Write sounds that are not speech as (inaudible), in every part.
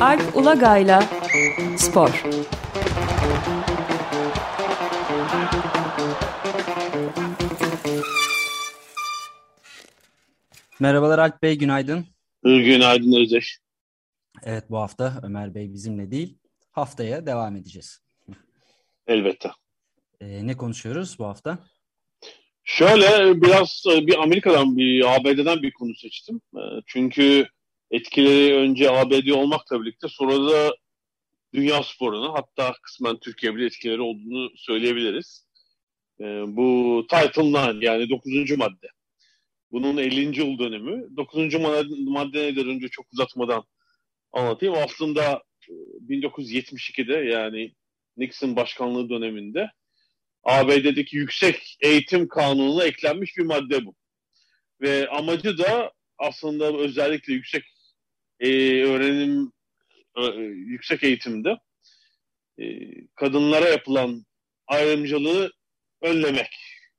Alp Ulagay'la Spor Merhabalar Alp Bey, günaydın. Günaydın Özdeş. Evet bu hafta Ömer Bey bizimle değil, haftaya devam edeceğiz. Elbette. Ee, ne konuşuyoruz bu hafta? Şöyle biraz e, bir Amerika'dan, bir ABD'den bir konu seçtim. E, çünkü etkileri önce ABD olmakla birlikte sonra da dünya sporunu hatta kısmen Türkiye bile etkileri olduğunu söyleyebiliriz. E, bu Title 9 yani 9. madde. Bunun 50. yıl dönümü. 9. madde nedir önce çok uzatmadan anlatayım. Aslında 1972'de yani Nixon başkanlığı döneminde ABD'deki yüksek eğitim kanununa eklenmiş bir madde bu. Ve amacı da aslında özellikle yüksek e, öğrenim e, yüksek eğitimde e, kadınlara yapılan ayrımcılığı önlemek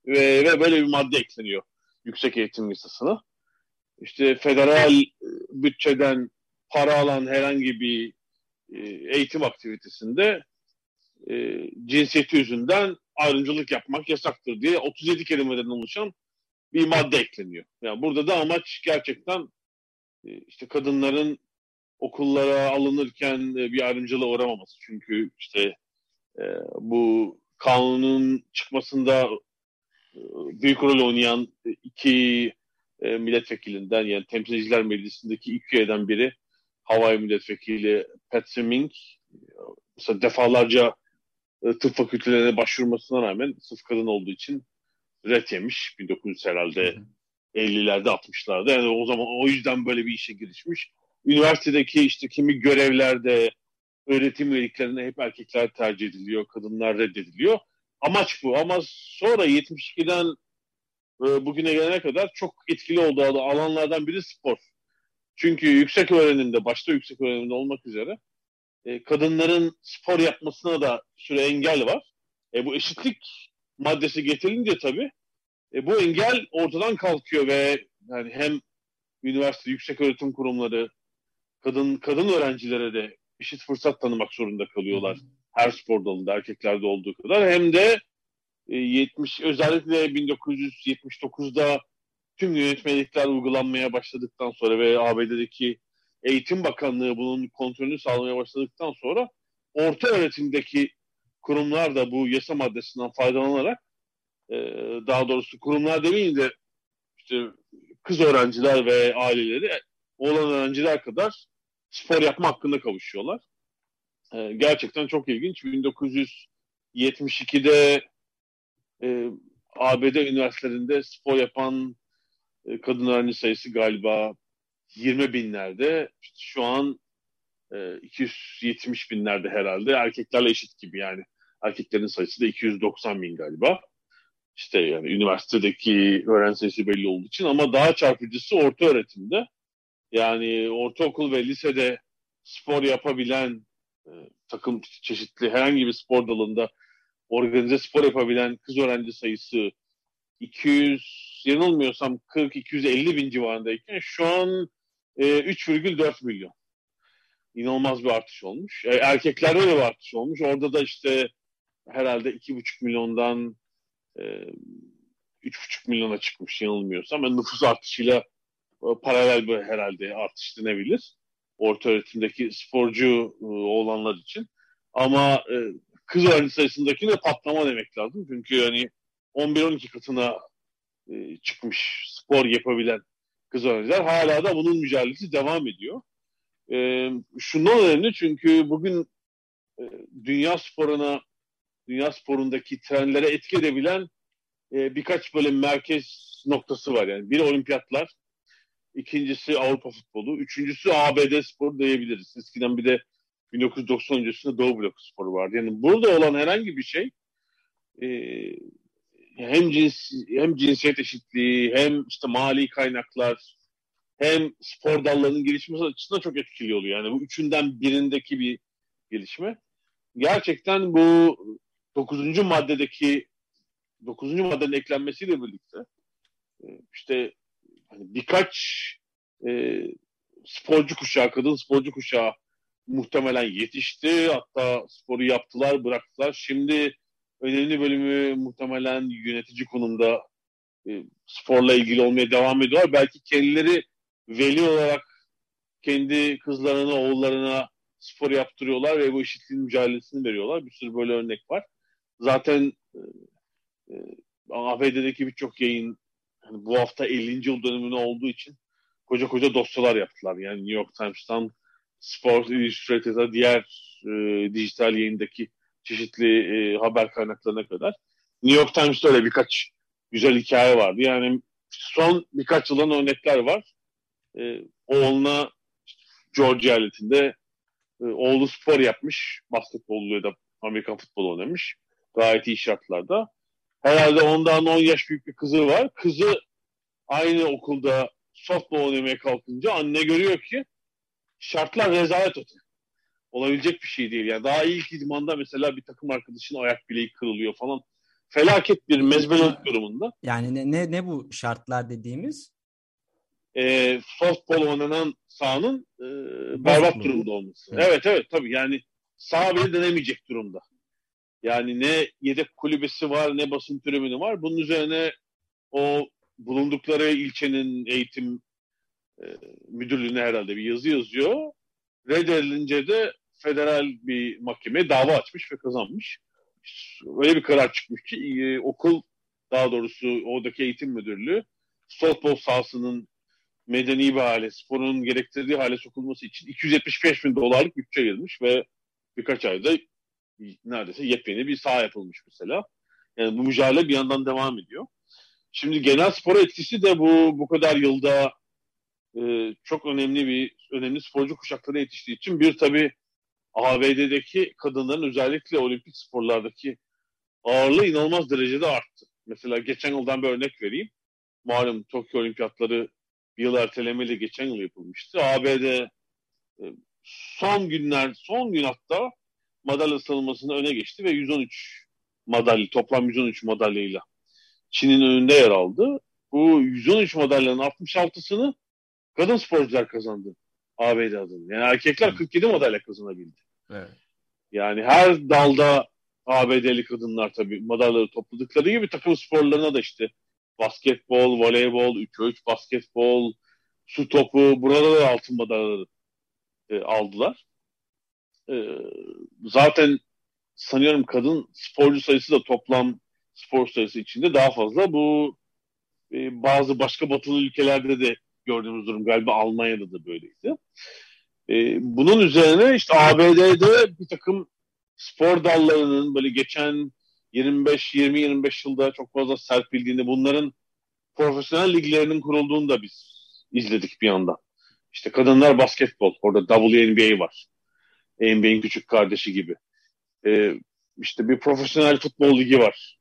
ve, ve böyle bir madde ekleniyor yüksek eğitim yasasına. İşte federal bütçeden para alan herhangi bir e, eğitim aktivitesinde e, cinsiyeti yüzünden ayrımcılık yapmak yasaktır diye 37 kelimeden oluşan bir madde ekleniyor. Yani burada da amaç gerçekten e, işte kadınların okullara alınırken e, bir ayrımcılığa uğramaması. Çünkü işte e, bu kanunun çıkmasında büyük rol oynayan iki milletvekilinden yani Temsilciler Meclisi'ndeki iki üyeden biri Hawaii milletvekili Pat Semming mesela defalarca tıp fakültelerine başvurmasına rağmen sırf kadın olduğu için ret yemiş 1900 herhalde 50'lerde 60'larda yani o zaman o yüzden böyle bir işe girişmiş. Üniversitedeki işte kimi görevlerde öğretim üyeliklerine hep erkekler tercih ediliyor, kadınlar reddediliyor. Amaç bu ama sonra 72'den e, bugüne gelene kadar çok etkili olduğu alanlardan biri spor. Çünkü yüksek öğrenimde, başta yüksek öğrenimde olmak üzere e, kadınların spor yapmasına da süre engel var. E, bu eşitlik maddesi getirince tabii e, bu engel ortadan kalkıyor ve yani hem üniversite, yüksek öğretim kurumları kadın kadın öğrencilere de eşit fırsat tanımak zorunda kalıyorlar. Her spor dalında erkeklerde olduğu kadar. Hem de e, 70 özellikle 1979'da tüm yönetmelikler uygulanmaya başladıktan sonra ve ABD'deki Eğitim Bakanlığı bunun kontrolünü sağlamaya başladıktan sonra orta öğretimdeki kurumlar da bu yasa maddesinden faydalanarak e, daha doğrusu kurumlar demeyeyim de işte kız öğrenciler ve aileleri olan öğrenciler kadar spor yapma hakkında kavuşuyorlar. E, gerçekten çok ilginç. 1972'de e, ABD üniversitelerinde spor yapan e, kadın öğrenci sayısı galiba 20 binlerde. İşte şu an e, 270 binlerde herhalde. Erkeklerle eşit gibi yani. Erkeklerin sayısı da 290 bin galiba. İşte yani üniversitedeki öğrenci sayısı belli olduğu için ama daha çarpıcısı orta öğretimde. Yani ortaokul ve lisede spor yapabilen e, takım çeşitli herhangi bir spor dalında organize spor yapabilen kız öğrenci sayısı 200 yanılmıyorsam 40-250 bin civarındayken şu an e, 3,4 milyon. İnanılmaz bir artış olmuş. E, erkeklerde de bir artış olmuş. Orada da işte herhalde 2,5 milyondan e, 3,5 milyona çıkmış yanılmıyorsam. Yani nüfus artışıyla e, paralel bir herhalde artış denebilir. Orta öğretimdeki sporcu e, olanlar için. Ama e, kız öğrenci sayısındaki de patlama demek lazım. Çünkü yani 11-12 katına e, çıkmış spor yapabilen kız öğrenciler hala da bunun mücadelesi devam ediyor. E, şundan önemli çünkü bugün e, dünya sporuna dünya sporundaki trendlere etki edebilen e, birkaç böyle merkez noktası var. Yani biri olimpiyatlar, ikincisi Avrupa futbolu, üçüncüsü ABD spor diyebiliriz. Eskiden bir de 1990 öncesinde Doğu Blok sporu vardı. Yani burada olan herhangi bir şey e, hem cins hem cinsiyet eşitliği hem işte mali kaynaklar hem spor dallarının gelişmesi açısından çok etkili oluyor. Yani bu üçünden birindeki bir gelişme. Gerçekten bu dokuzuncu maddedeki dokuzuncu maddenin eklenmesiyle birlikte e, işte hani birkaç e, sporcu kuşağı, kadın sporcu kuşağı muhtemelen yetişti. Hatta sporu yaptılar, bıraktılar. Şimdi önemli bölümü muhtemelen yönetici konumda e, sporla ilgili olmaya devam ediyorlar. Belki kendileri veli olarak kendi kızlarına, oğullarına spor yaptırıyorlar ve bu eşitliğin mücadelesini veriyorlar. Bir sürü böyle örnek var. Zaten e, e, ABD'deki birçok yayın yani bu hafta 50. yıl dönümünü olduğu için koca koca dosyalar yaptılar. Yani New York Times'tan Sports Illustrated'a diğer e, dijital yayındaki çeşitli e, haber kaynaklarına kadar. New York Times'ta öyle birkaç güzel hikaye vardı. Yani son birkaç yıldan örnekler var. E, oğluna Georgia eyaletinde e, oğlu spor yapmış. Basketbol ya da Amerikan futbolu oynamış. Gayet iyi şartlarda. Herhalde ondan 10 yaş büyük bir kızı var. Kızı aynı okulda softball oynamaya kalkınca anne görüyor ki şartlar rezalet öte. Olabilecek bir şey değil. Yani daha ilk idmanda mesela bir takım arkadaşının ayak bileği kırılıyor falan. Felaket bir mezbelelik durumunda. Yani ne, ne, ne bu şartlar dediğimiz? E, softball oynanan sahanın e, berbat durumda olması. Evet. evet evet tabii yani sağ bile denemeyecek durumda. Yani ne yedek kulübesi var ne basın tribünü var. Bunun üzerine o bulundukları ilçenin eğitim e, müdürlüğüne herhalde bir yazı yazıyor. Reddedilince de federal bir mahkeme dava açmış ve kazanmış. Öyle bir karar çıkmış ki e, okul daha doğrusu oradaki eğitim müdürlüğü softball sahasının medeni bir hale, sporun gerektirdiği hale sokulması için 275 bin dolarlık bütçe ayırmış ve birkaç ayda neredeyse yepyeni bir saha yapılmış mesela. Yani bu mücadele bir yandan devam ediyor. Şimdi genel spora etkisi de bu bu kadar yılda e, çok önemli bir önemli sporcu kuşakları yetiştiği için bir tabi ABD'deki kadınların özellikle olimpik sporlardaki ağırlığı inanılmaz derecede arttı. Mesela geçen yıldan bir örnek vereyim. Malum Tokyo Olimpiyatları bir yıl ertelemeyle geçen yıl yapılmıştı. ABD e, son günler, son gün hatta madalya sıralamasında öne geçti ve 113 madalya, toplam 113 madalyayla Çin'in önünde yer aldı. Bu 113 madalyanın 66'sını kadın sporcular kazandı ABD adına. Yani erkekler 47 madalya kazanabildi. Evet. Yani her dalda ABD'li kadınlar tabii madalyaları topladıkları gibi takım sporlarına da işte basketbol, voleybol, 3-3 basketbol, su topu burada da altın madalyaları e, aldılar. E, zaten sanıyorum kadın sporcu sayısı da toplam spor sayısı içinde daha fazla. Bu e, bazı başka batılı ülkelerde de gördüğümüz durum galiba Almanya'da da böyleydi. E, bunun üzerine işte ABD'de bir takım spor dallarının böyle geçen 25 20-25 yılda çok fazla serpildiğini, bunların profesyonel liglerinin kurulduğunu da biz izledik bir yandan. İşte kadınlar basketbol, orada WNBA var. NBA'in küçük kardeşi gibi. Ee, işte bir profesyonel futbol ligi var.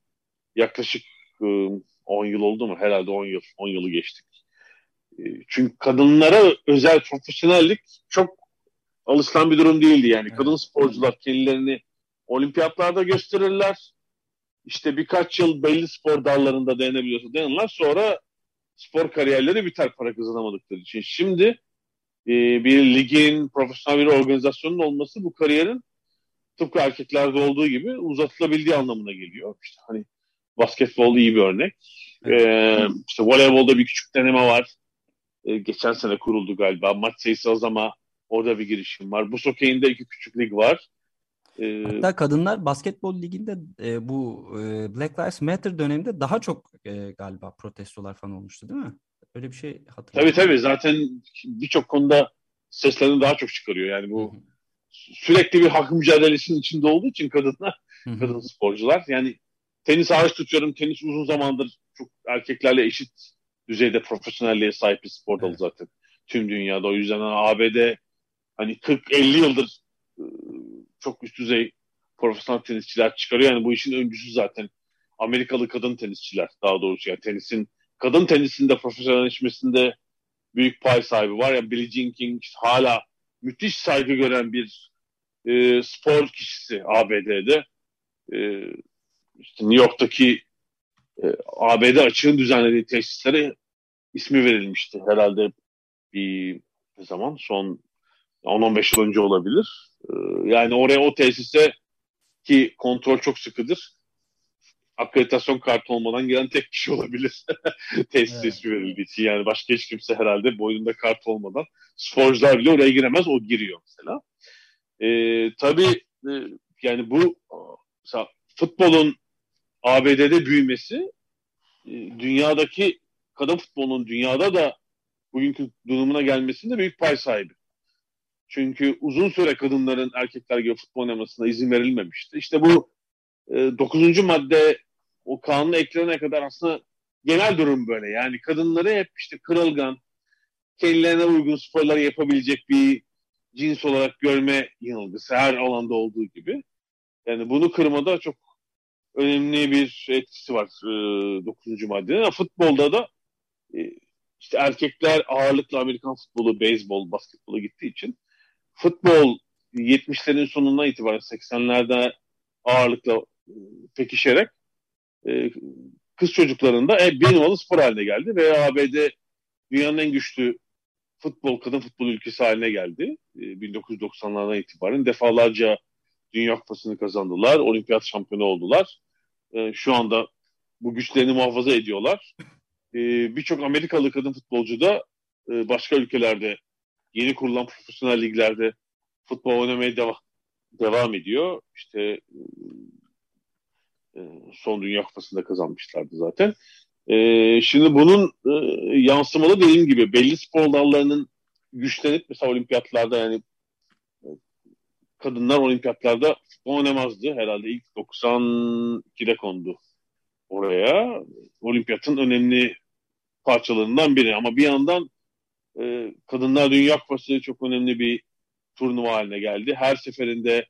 Yaklaşık 10 ıı, yıl oldu mu? Herhalde 10 yıl, 10 yılı geçtik. Ee, çünkü kadınlara özel profesyonellik çok alışılan bir durum değildi yani. Evet. Kadın sporcular kendilerini olimpiyatlarda gösterirler. İşte birkaç yıl belli spor dallarında denebiliyorsa denirler. Sonra spor kariyerleri biter para kazanamadıkları için. Şimdi e, bir ligin, profesyonel bir organizasyonun olması bu kariyerin tıpkı erkeklerde olduğu gibi uzatılabildiği anlamına geliyor. İşte hani basketbol iyi bir örnek. Evet. Ee, işte voleybolda bir küçük deneme var. Ee, geçen sene kuruldu galiba. Maç sayısı az ama orada bir girişim var. Bu sokeyinde iki küçük lig var. Ee, Hatta kadınlar basketbol liginde e, bu e, Black Lives Matter döneminde daha çok e, galiba protestolar falan olmuştu değil mi? Öyle bir şey hatırlıyorum. Tabii tabii zaten birçok konuda seslerini daha çok çıkarıyor. Yani bu Hı-hı. sürekli bir hak mücadelesinin içinde olduğu için kadınlar, Hı-hı. kadın sporcular. Yani tenis hariç tutuyorum. Tenis uzun zamandır çok erkeklerle eşit düzeyde profesyonelliğe sahip bir spor dalı evet. zaten. Tüm dünyada. O yüzden ABD hani 40-50 yıldır çok üst düzey profesyonel tenisçiler çıkarıyor. Yani bu işin öncüsü zaten Amerikalı kadın tenisçiler daha doğrusu. Yani tenisin kadın tenisinde profesyonelleşmesinde büyük pay sahibi var. Ya Billie Jean King işte hala müthiş saygı gören bir e, spor kişisi ABD'de. E, işte New York'taki e, ABD açığın düzenlediği tesislere ismi verilmişti. Herhalde bir ne zaman? Son 10-15 yıl önce olabilir. Ee, yani oraya o tesise ki kontrol çok sıkıdır. Akreditasyon kartı olmadan gelen tek kişi (laughs) olabilir. Tesis evet. ismi verildiği için. Yani başka hiç kimse herhalde boynunda kart olmadan sporcular bile oraya giremez. O giriyor mesela. Ee, tabii e, yani bu mesela futbolun ABD'de büyümesi e, dünyadaki kadın futbolunun dünyada da bugünkü durumuna gelmesinde büyük pay sahibi. Çünkü uzun süre kadınların erkekler gibi futbol oynamasına izin verilmemişti. İşte bu e, 9. madde o kanuna eklenene kadar aslında genel durum böyle. Yani kadınları hep işte kırılgan, kendilerine uygun sporları yapabilecek bir cins olarak görme yanılgısı her alanda olduğu gibi. Yani bunu kırmada çok önemli bir etkisi var e, 9. maddenin. Futbolda da e, işte erkekler ağırlıklı Amerikan futbolu, beyzbol, basketbolu gittiği için futbol 70'lerin sonuna itibaren 80'lerde ağırlıkla e, pekişerek e, kız çocuklarında e, bir numaralı spor haline geldi ve ABD dünyanın en güçlü futbol, kadın futbol ülkesi haline geldi. E, 1990'lardan itibaren defalarca Dünya Kupası'nı kazandılar, olimpiyat şampiyonu oldular. E, şu anda bu güçlerini muhafaza ediyorlar. E, Birçok Amerikalı kadın futbolcu da e, başka ülkelerde yeni kurulan profesyonel liglerde futbol oynamaya devam, devam ediyor. İşte e, son Dünya Kupası'nda kazanmışlardı zaten. E, şimdi bunun e, yansımalı dediğim gibi belli spor dallarının güçlenip mesela olimpiyatlarda yani e, kadınlar olimpiyatlarda futbol oynamazdı. Herhalde ilk 92'de kondu oraya. Olimpiyatın önemli parçalarından biri ama bir yandan e, Kadınlar Dünya Kupası çok önemli bir turnuva haline geldi. Her seferinde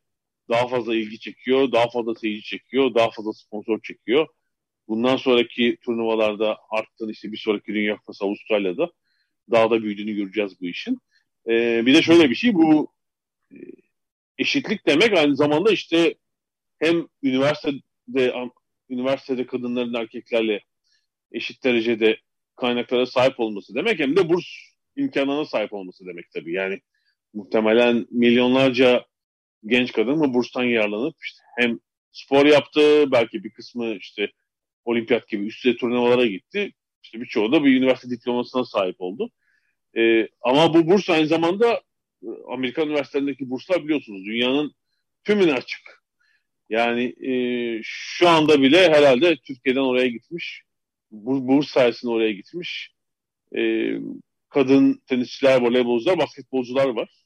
daha fazla ilgi çekiyor, daha fazla seyirci çekiyor, daha fazla sponsor çekiyor. Bundan sonraki turnuvalarda arttığını işte bir sonraki Dünya Kupası Avustralya'da daha da büyüdüğünü göreceğiz bu işin. Ee, bir de şöyle bir şey bu e, eşitlik demek aynı zamanda işte hem üniversitede üniversitede kadınların erkeklerle eşit derecede kaynaklara sahip olması demek hem de burs imkanına sahip olması demek tabii. Yani muhtemelen milyonlarca genç kadın bu burstan yararlanıp işte hem spor yaptı, belki bir kısmı işte olimpiyat gibi üst düzey turnuvalara gitti. İşte birçoğu da bir üniversite diplomasına sahip oldu. Ee, ama bu burs aynı zamanda e, Amerikan üniversitelerindeki burslar biliyorsunuz dünyanın tümüne açık. Yani e, şu anda bile herhalde Türkiye'den oraya gitmiş, burs sayesinde oraya gitmiş e, kadın tenisçiler, voleybolcular, basketbolcular var.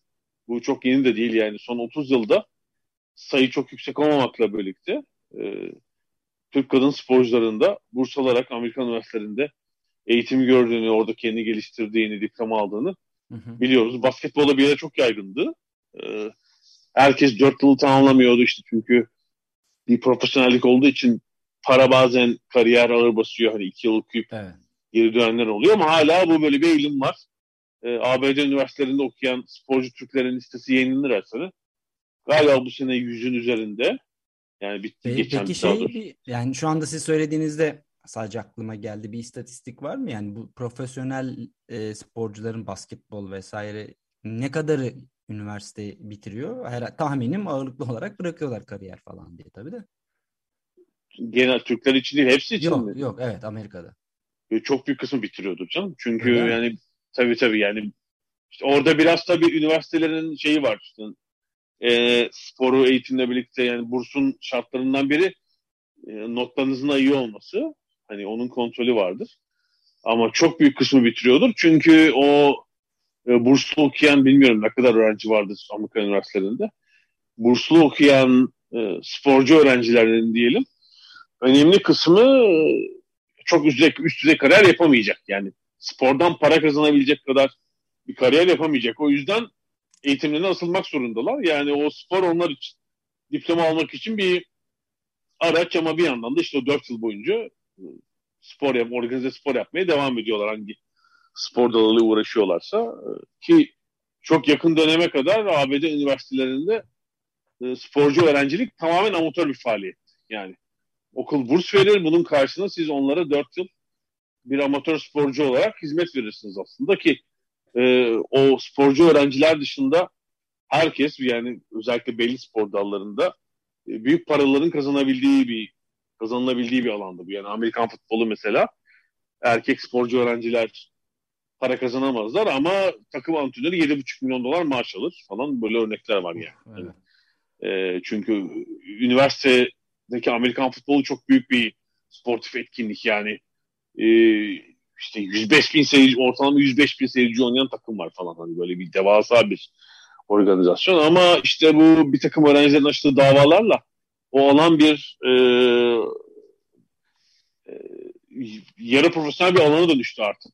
Bu çok yeni de değil yani son 30 yılda sayı çok yüksek olmamakla birlikte e, Türk kadın sporcularında burs alarak Amerikan üniversitelerinde eğitim gördüğünü, orada kendini geliştirdiğini, diploma aldığını hı hı. biliyoruz. Basketbolda bir yere çok yaygındı. E, herkes dört yılı tamamlamıyordu işte çünkü bir profesyonellik olduğu için para bazen kariyer ağır basıyor. Hani iki yıl okuyup evet geri dönenler oluyor ama hala bu böyle bir eğilim var. E, ee, ABD üniversitelerinde okuyan sporcu Türklerin listesi yayınlanır her sene. Galiba bu sene yüzün üzerinde. Yani bitti Peki, geçen peki şey bir, yani şu anda siz söylediğinizde sadece aklıma geldi bir istatistik var mı? Yani bu profesyonel e, sporcuların basketbol vesaire ne kadarı üniversite bitiriyor? Her, tahminim ağırlıklı olarak bırakıyorlar kariyer falan diye tabii de. Genel Türkler için değil hepsi için yok, mi? Yok evet Amerika'da çok büyük kısmı bitiriyordur canım. Çünkü Öyle yani mi? tabii tabii yani işte orada biraz tabii üniversitelerin şeyi var. İşte, e, sporu eğitimle birlikte yani bursun şartlarından biri e, notlarınızın iyi olması. Hani onun kontrolü vardır. Ama çok büyük kısmı bitiriyordur. Çünkü o e, burslu okuyan bilmiyorum ne kadar öğrenci vardır Amerika üniversitelerinde. Burslu okuyan e, sporcu öğrencilerin diyelim önemli kısmı çok üst düzey, üst düzey kariyer yapamayacak. Yani spordan para kazanabilecek kadar bir kariyer yapamayacak. O yüzden eğitimlerine asılmak zorundalar. Yani o spor onlar için diploma almak için bir araç ama bir yandan da işte o 4 yıl boyunca ıı, spor yap, organize spor yapmaya devam ediyorlar hangi spor dalıyla uğraşıyorlarsa ki çok yakın döneme kadar ABD üniversitelerinde ıı, sporcu öğrencilik tamamen amatör bir faaliyet. Yani okul burs verir. Bunun karşılığında siz onlara 4 yıl bir amatör sporcu olarak hizmet verirsiniz aslında ki e, o sporcu öğrenciler dışında herkes yani özellikle belli spor dallarında e, büyük paraların kazanabildiği bir kazanılabildiği bir alandı bu. Yani Amerikan futbolu mesela erkek sporcu öğrenciler para kazanamazlar ama takım antrenörü 7,5 milyon dolar maaş alır falan böyle örnekler var yani. Evet. E, çünkü üniversitedeki Amerikan futbolu çok büyük bir sportif etkinlik. Yani e, işte 105 bin seyirci ortalama 105 bin seyirci oynayan takım var falan. Hani böyle bir devasa bir organizasyon. Ama işte bu bir takım öğrencilerin açtığı davalarla o alan bir e, e, yarı profesyonel bir alana dönüştü artık.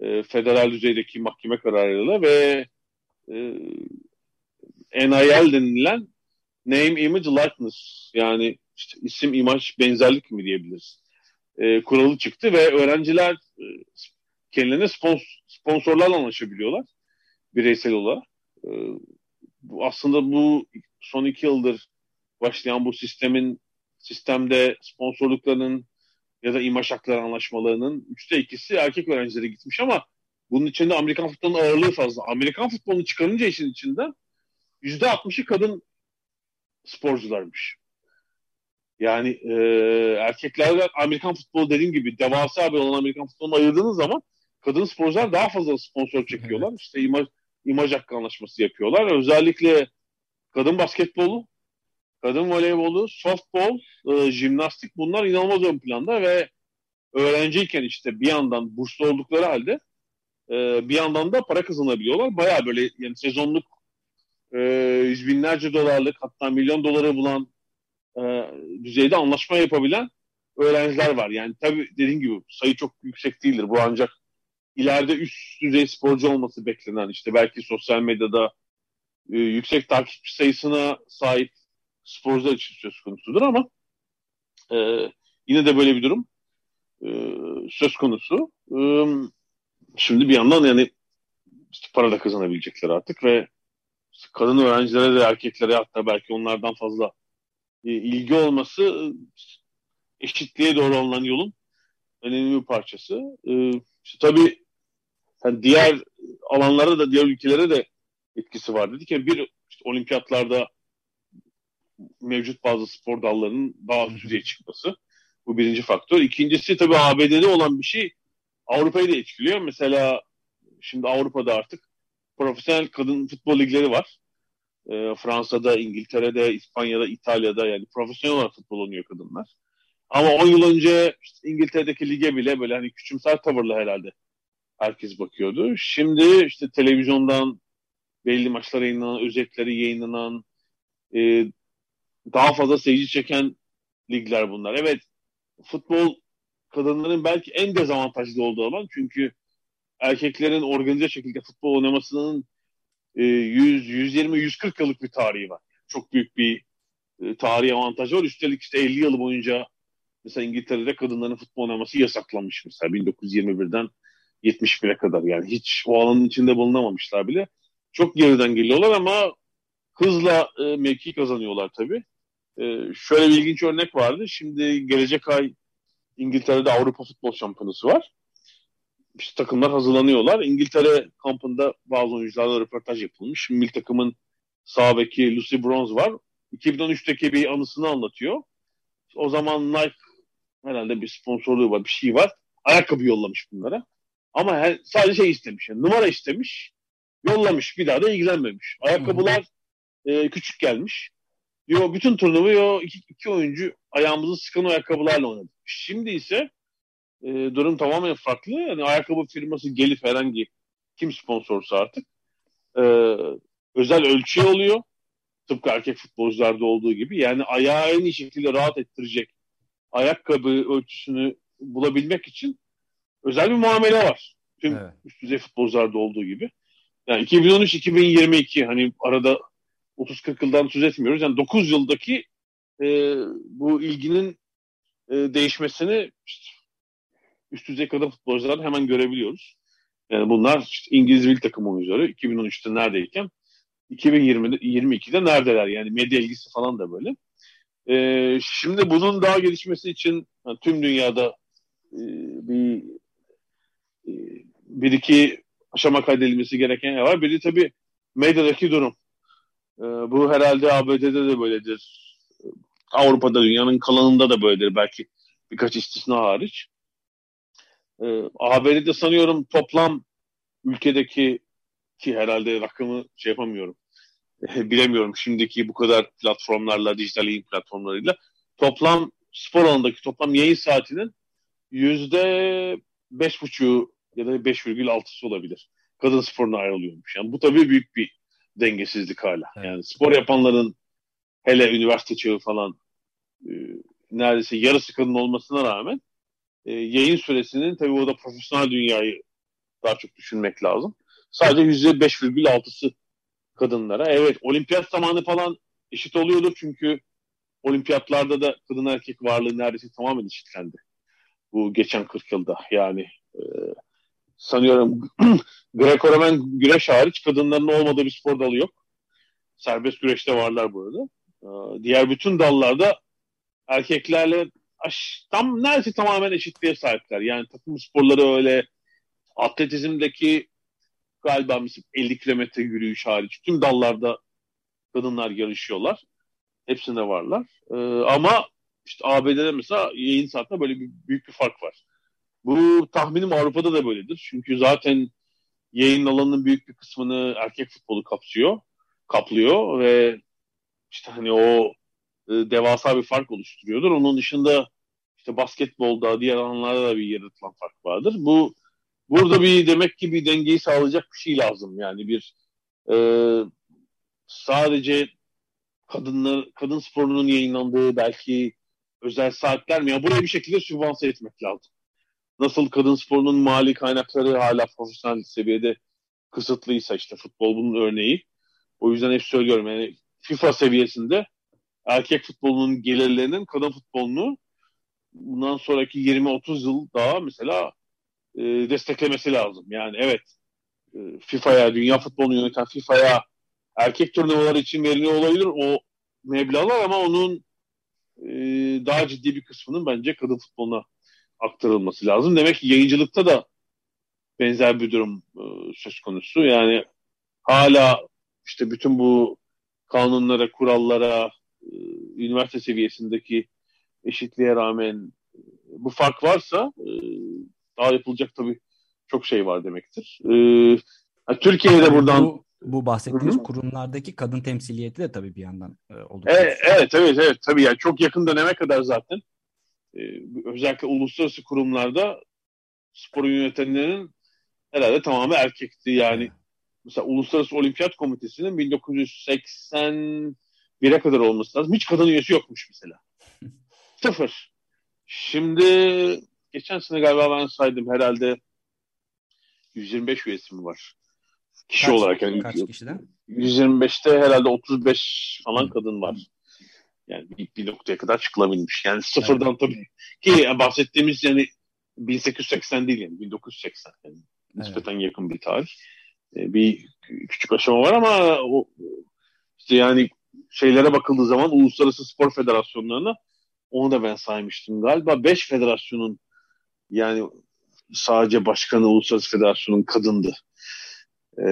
E, federal düzeydeki mahkeme kararıyla ve e, NIL denilen Name, Image, Likeness yani işte isim, imaj, benzerlik mi diyebiliriz. E, kuralı çıktı ve öğrenciler e, kendilerine spons sponsorlarla anlaşabiliyorlar bireysel olarak. E, aslında bu son iki yıldır başlayan bu sistemin sistemde sponsorluklarının ya da imaj hakları anlaşmalarının üçte ikisi erkek öğrencilere gitmiş ama bunun içinde Amerikan futbolunun ağırlığı fazla. Amerikan futbolunu çıkarınca işin içinden yüzde altmışı kadın sporcularmış. Yani e, erkeklerle Amerikan futbolu dediğim gibi devasa bir olan Amerikan futbolunu ayırdığınız zaman kadın sporcular daha fazla sponsor çekiyorlar. Evet. İşte imaj, imaj hakkı anlaşması yapıyorlar. Özellikle kadın basketbolu, kadın voleybolu, softball, e, jimnastik bunlar inanılmaz ön planda ve öğrenciyken işte bir yandan burslu oldukları halde e, bir yandan da para kazanabiliyorlar. Baya böyle yani sezonluk e, yüz binlerce dolarlık hatta milyon doları bulan e, düzeyde anlaşma yapabilen öğrenciler var. Yani tabii dediğim gibi sayı çok yüksek değildir. Bu ancak ileride üst düzey sporcu olması beklenen işte belki sosyal medyada e, yüksek takipçi sayısına sahip sporcular için söz konusudur ama e, yine de böyle bir durum e, söz konusu. E, şimdi bir yandan yani para da kazanabilecekler artık ve kadın öğrencilere de erkeklere hatta belki onlardan fazla e, ilgi olması e, eşitliğe doğru alınan yolun önemli bir parçası. E, işte tabii yani diğer alanlarda da diğer ülkelere de etkisi var. Dedik ya bir işte olimpiyatlarda mevcut bazı spor dallarının daha üst düzeye çıkması. Bu birinci faktör. İkincisi tabii ABD'de olan bir şey Avrupa'yı da etkiliyor. Mesela şimdi Avrupa'da artık profesyonel kadın futbol ligleri var. E, Fransa'da, İngiltere'de, İspanya'da, İtalya'da yani profesyonel olarak futbol oynuyor kadınlar. Ama 10 yıl önce işte İngiltere'deki lige bile böyle hani küçümser tavırla herhalde herkes bakıyordu. Şimdi işte televizyondan belli maçlar yayınlanan, özetleri yayınlanan, e, daha fazla seyirci çeken ligler bunlar. Evet, futbol kadınların belki en dezavantajlı olduğu alan çünkü erkeklerin organize şekilde futbol oynamasının 100, 120, 140 yıllık bir tarihi var. Çok büyük bir e, tarihi avantajı var. Üstelik işte 50 yıl boyunca mesela İngiltere'de kadınların futbol oynaması yasaklanmış mesela 1921'den 71'e kadar. Yani hiç o alanın içinde bulunamamışlar bile. Çok geriden geliyorlar ama hızla e, mevki kazanıyorlar tabii. E, şöyle bir ilginç örnek vardı. Şimdi gelecek ay İngiltere'de Avrupa Futbol Şampiyonası var işte takımlar hazırlanıyorlar. İngiltere kampında bazı oyuncularla röportaj yapılmış. Milli takımın sağ beki Lucy Bronze var. 2013'teki bir anısını anlatıyor. O zaman Nike herhalde bir sponsorluğu var, bir şey var. Ayakkabı yollamış bunlara. Ama her, sadece şey istemiş. Yani numara istemiş. Yollamış. Bir daha da ilgilenmemiş. Ayakkabılar e, küçük gelmiş. Diyor bütün turnuvayı o iki, iki oyuncu ayağımızı sıkan ayakkabılarla oynadı. Şimdi ise e, durum tamamen farklı. Yani ayakkabı firması gelip herhangi kim sponsorsa artık e, özel ölçü oluyor. Tıpkı erkek futbolcularda olduğu gibi. Yani ayağı en iyi şekilde rahat ettirecek ayakkabı ölçüsünü bulabilmek için özel bir muamele var. Tüm evet. üst düzey futbolcularda olduğu gibi. Yani 2013-2022 hani arada 30-40 yıldan söz etmiyoruz. Yani 9 yıldaki e, bu ilginin e, değişmesini işte üst düzey kadın futbolculardan hemen görebiliyoruz. Yani bunlar işte İngiliz milli takım oyuncuları 2013'te neredeyken 2020'de 22'de neredeler yani medya ilgisi falan da böyle. Ee, şimdi bunun daha gelişmesi için yani tüm dünyada e, bir e, bir iki aşama kaydedilmesi gereken yer var. Biri tabii medyadaki durum. E, bu herhalde ABD'de de böyledir. Avrupa'da, dünyanın kalanında da böyledir belki birkaç istisna hariç. E, ABD'de sanıyorum toplam ülkedeki ki herhalde rakamı şey yapamıyorum. E, (laughs) bilemiyorum şimdiki bu kadar platformlarla, dijital yayın platformlarıyla toplam spor alanındaki toplam yayın saatinin yüzde beş buçuğu ya da 5,6'sı olabilir. Kadın sporuna ayrılıyormuş. Yani bu tabii büyük bir dengesizlik hala. Evet. Yani spor yapanların hele üniversite çağı falan e, neredeyse yarısı kadın olmasına rağmen e, yayın süresinin tabii o da profesyonel dünyayı daha çok düşünmek lazım. Sadece yüzde 5,6'sı kadınlara. Evet olimpiyat zamanı falan eşit oluyordur çünkü olimpiyatlarda da kadın erkek varlığı neredeyse tamamen eşitlendi. Bu geçen 40 yılda yani e, sanıyorum (clears throat) Greco-Romen güreş hariç kadınların olmadığı bir spor dalı yok. Serbest güreşte varlar burada. E, diğer bütün dallarda erkeklerle tam neredeyse tamamen eşitliğe sahipler. Yani takım sporları öyle atletizmdeki galiba 50 kilometre yürüyüş hariç tüm dallarda kadınlar yarışıyorlar. Hepsinde varlar. Ee, ama işte ABD'de mesela yayın saatinde böyle bir, büyük bir fark var. Bu tahminim Avrupa'da da böyledir. Çünkü zaten yayın alanının büyük bir kısmını erkek futbolu kapsıyor, kaplıyor ve işte hani o e, devasa bir fark oluşturuyordur. Onun dışında işte basketbolda, diğer alanlarda da bir yaratılan fark vardır. Bu burada bir (laughs) demek ki bir dengeyi sağlayacak bir şey lazım. Yani bir e, sadece kadınlar kadın sporunun yayınlandığı belki özel saatler mi? Ya buraya bir şekilde sübvanse etmek lazım. Nasıl kadın sporunun mali kaynakları hala profesyonel seviyede kısıtlıysa işte futbol bunun örneği. O yüzden hep söylüyorum yani FIFA seviyesinde erkek futbolunun gelirlerinin kadın futbolunu bundan sonraki 20-30 yıl daha mesela e, desteklemesi lazım. Yani evet e, FIFA'ya, dünya futbolunu yöneten FIFA'ya erkek turnuvaları için veriliyor olabilir o meblağlar ama onun e, daha ciddi bir kısmının bence kadın futboluna aktarılması lazım. Demek ki yayıncılıkta da benzer bir durum e, söz konusu. Yani hala işte bütün bu kanunlara, kurallara, e, üniversite seviyesindeki eşitliğe rağmen e, bu fark varsa e, daha yapılacak tabii çok şey var demektir. E, Türkiye'de buradan bu, bu bahsettiğiniz Hı-hı. kurumlardaki kadın temsiliyeti de tabii bir yandan e, oldukça. Evet, evet, evet, evet. Tabii yani çok yakın döneme kadar zaten e, özellikle uluslararası kurumlarda sporu yönetenlerin herhalde tamamı erkekti. Yani evet. mesela Uluslararası Olimpiyat Komitesi'nin 1981'e kadar olması lazım. Hiç kadın üyesi yokmuş mesela. Sıfır. Şimdi geçen sene galiba ben saydım herhalde 125 üyesi mi var? Kişi kaç, olarak yani kaç kişiden? 125'te herhalde 35 falan kadın var. Yani bir, bir noktaya kadar çıkılabilmiş. Yani sıfırdan evet. tabii ki bahsettiğimiz yani 1880 değil yani 1980 yani nispeten evet. yakın bir tarih. Ee, bir küçük aşama var ama o işte yani şeylere bakıldığı zaman uluslararası spor federasyonlarına onu da ben saymıştım galiba. 5 federasyonun yani sadece başkanı uluslararası federasyonun kadındı. Ee,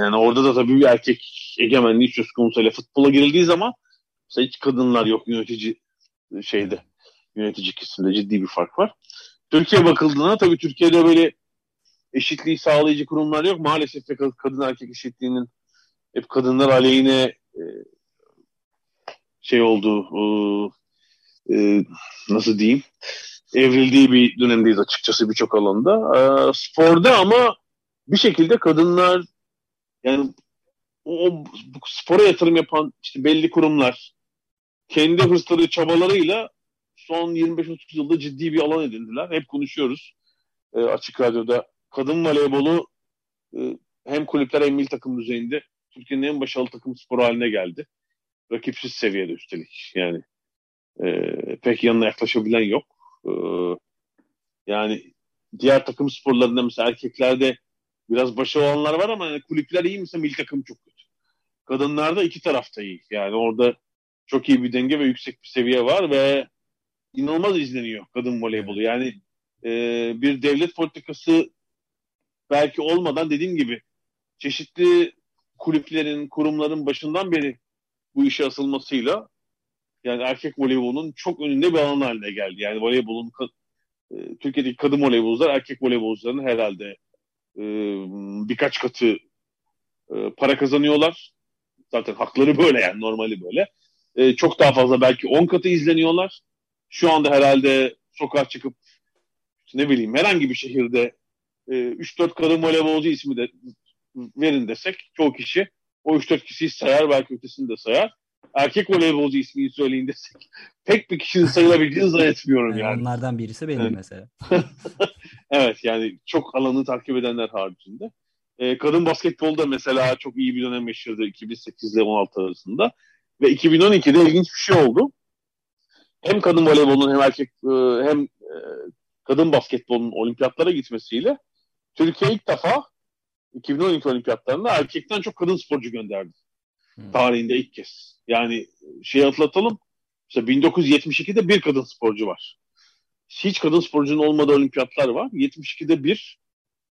yani orada da tabii bir erkek egemenliği söz konusu. Hele futbola girildiği zaman hiç kadınlar yok yönetici şeyde. Yönetici kesimde ciddi bir fark var. Türkiye bakıldığında tabii Türkiye'de böyle eşitliği sağlayıcı kurumlar yok. Maalesef de kadın erkek eşitliğinin hep kadınlar aleyhine e, şey oldu e, nasıl diyeyim evrildiği bir dönemdeyiz açıkçası birçok alanda. E, sporda ama bir şekilde kadınlar yani o, o spora yatırım yapan işte belli kurumlar kendi hırsları çabalarıyla son 25-30 yılda ciddi bir alan edindiler. Hep konuşuyoruz e, açık radyoda. Kadın voleybolu e, hem kulüpler hem milli takım düzeyinde Türkiye'nin en başarılı takım sporu haline geldi. Rakipsiz seviyede üstelik. Yani e, pek yanına yaklaşabilen yok. E, yani diğer takım sporlarında mesela erkeklerde biraz başı olanlar var ama yani kulüpler iyi mesela milli takım çok kötü. Kadınlarda iki tarafta iyi. Yani orada çok iyi bir denge ve yüksek bir seviye var ve inanılmaz izleniyor kadın voleybolu. Yani e, bir devlet politikası belki olmadan dediğim gibi çeşitli kulüplerin, kurumların başından beri bu işe asılmasıyla yani erkek voleybolunun çok önünde bir alan haline geldi. Yani voleybolun e, Türkiye'deki kadın voleybolcular erkek voleybolcuların herhalde e, birkaç katı e, para kazanıyorlar. Zaten hakları böyle yani normali böyle. Çok daha fazla belki 10 katı izleniyorlar. Şu anda herhalde sokağa çıkıp ne bileyim herhangi bir şehirde e, 3-4 kadın voleybolcu ismi de verin desek çoğu kişi o 3-4 kişiyi sayar belki ötesini de sayar. Erkek voleybolcu ismini söyleyin desek pek bir kişinin sayılabildiğini zannetmiyorum yani. yani. Onlardan birisi benim evet. mesela. (laughs) evet yani çok alanı takip edenler haricinde. Ee, kadın basketbolda mesela çok iyi bir dönem yaşadı 2008 ile 16 arasında. Ve 2012'de ilginç bir şey oldu. Hem kadın voleybolunun hem erkek e, hem e, kadın basketbolunun olimpiyatlara gitmesiyle Türkiye ilk defa 2012 olimpiyatlarında erkekten çok kadın sporcu gönderdi. Hmm. Tarihinde ilk kez. Yani şey atlatalım. Mesela 1972'de bir kadın sporcu var. Hiç kadın sporcunun olmadığı olimpiyatlar var. 72'de bir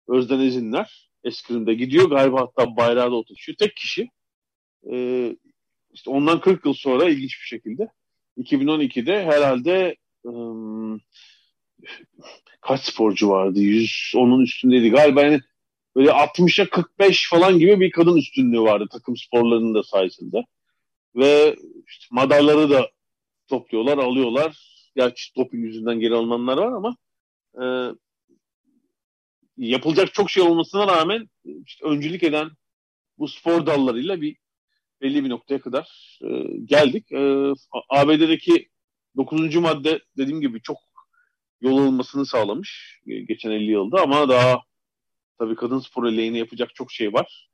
Özden Ezinler eskrimde gidiyor. Galiba hatta bayrağı da oturtuyor. Tek kişi. Ee, işte ondan 40 yıl sonra ilginç bir şekilde 2012'de herhalde ım, kaç sporcu vardı? 100 onun üstündeydi. Galiba yani böyle 60'a 45 falan gibi bir kadın üstünlüğü vardı takım sporlarının da sayesinde. Ve işte madalları da topluyorlar, alıyorlar. Gerçi doping yüzünden geri alınanlar var ama e, yapılacak çok şey olmasına rağmen işte öncülük eden bu spor dallarıyla bir belli bir noktaya kadar e, geldik. E, ABD'deki 9. madde dediğim gibi çok yol alınmasını sağlamış geçen 50 yılda ama daha tabii kadın spor lehine yapacak çok şey var.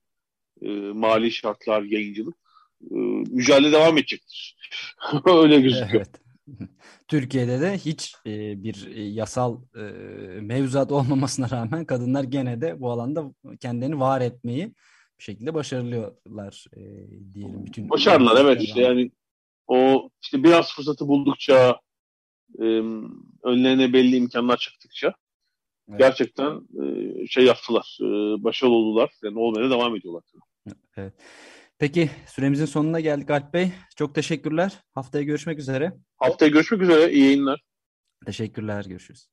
E, mali şartlar, yayıncılık. E, mücadele devam edecektir. (laughs) Öyle gözüküyor. Evet. (laughs) Türkiye'de de hiç e, bir e, yasal e, mevzuat olmamasına rağmen kadınlar gene de bu alanda kendilerini var etmeyi bir şekilde başarılıyorlar e, diyelim. Bütün Başarılar evet işte yani o işte biraz fırsatı buldukça e, önlerine belli imkanlar çıktıkça evet. gerçekten e, şey yaptılar. E, başarılı oldular. Yani olmaya devam ediyorlar. Evet. Peki süremizin sonuna geldik Alp Bey. Çok teşekkürler. Haftaya görüşmek üzere. Haftaya görüşmek üzere. İyi yayınlar. Teşekkürler. Görüşürüz.